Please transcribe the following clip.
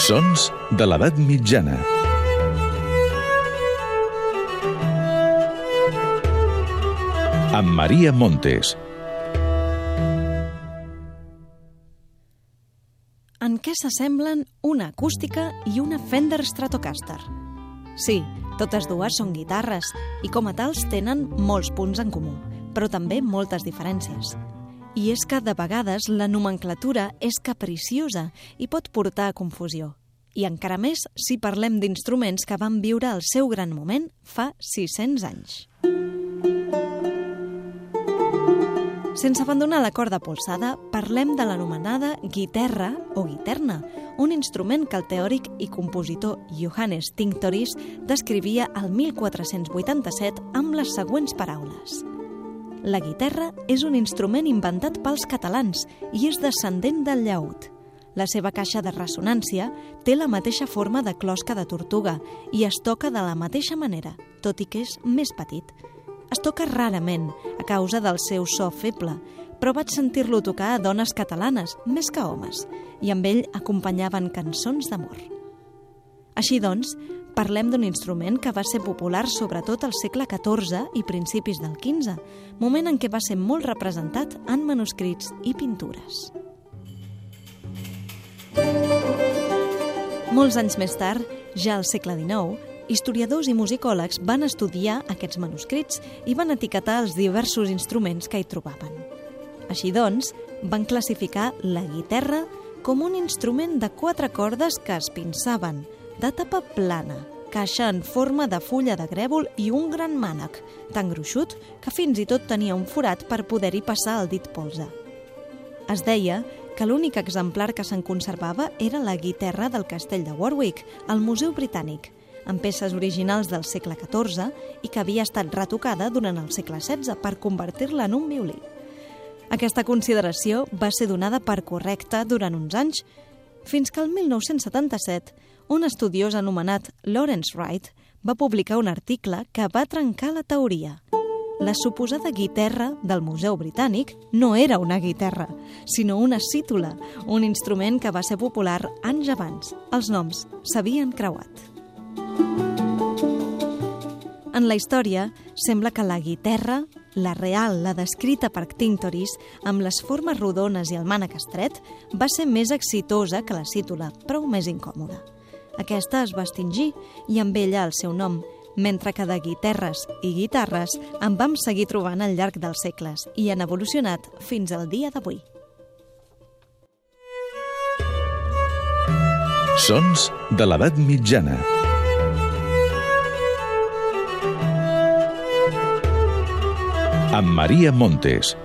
Sons de l'edat mitjana. Amb Maria Montes. En què s'assemblen una acústica i una Fender Stratocaster? Sí, totes dues són guitarres i com a tals tenen molts punts en comú, però també moltes diferències. I és que de vegades la nomenclatura és capriciosa i pot portar a confusió. I encara més si parlem d'instruments que van viure el seu gran moment fa 600 anys. Sense abandonar la corda polsada, parlem de l'anomenada guitarra o guiterna, un instrument que el teòric i compositor Johannes Tinctoris descrivia al 1487 amb les següents paraules. La guitarra és un instrument inventat pels catalans i és descendent del llaüt. La seva caixa de ressonància té la mateixa forma de closca de tortuga i es toca de la mateixa manera, tot i que és més petit. Es toca rarament, a causa del seu so feble, però vaig sentir-lo tocar a dones catalanes, més que homes, i amb ell acompanyaven cançons d'amor. Així doncs, parlem d'un instrument que va ser popular sobretot al segle XIV i principis del XV, moment en què va ser molt representat en manuscrits i pintures. Molts anys més tard, ja al segle XIX, historiadors i musicòlegs van estudiar aquests manuscrits i van etiquetar els diversos instruments que hi trobaven. Així doncs, van classificar la guitarra com un instrument de quatre cordes que es pinçaven, de tapa plana, caixa en forma de fulla de grèvol i un gran mànec, tan gruixut que fins i tot tenia un forat per poder-hi passar el dit polze. Es deia que l'únic exemplar que se'n conservava era la guitarra del castell de Warwick, al Museu Britànic, amb peces originals del segle XIV i que havia estat retocada durant el segle XVI per convertir-la en un violí. Aquesta consideració va ser donada per correcta durant uns anys, fins que el 1977 un estudiós anomenat Lawrence Wright va publicar un article que va trencar la teoria. La suposada guitarra del Museu Britànic no era una guitarra, sinó una cítula, un instrument que va ser popular anys abans. Els noms s'havien creuat. En la història, sembla que la guitarra, la real, la descrita per Tinctoris, amb les formes rodones i el mànec estret, va ser més exitosa que la cítula, però més incòmoda. Aquesta es va extingir i amb ella el seu nom, mentre que de guitarres i guitarres en vam seguir trobant al llarg dels segles i han evolucionat fins al dia d'avui. Sons de l'edat mitjana. Amb Maria Montes.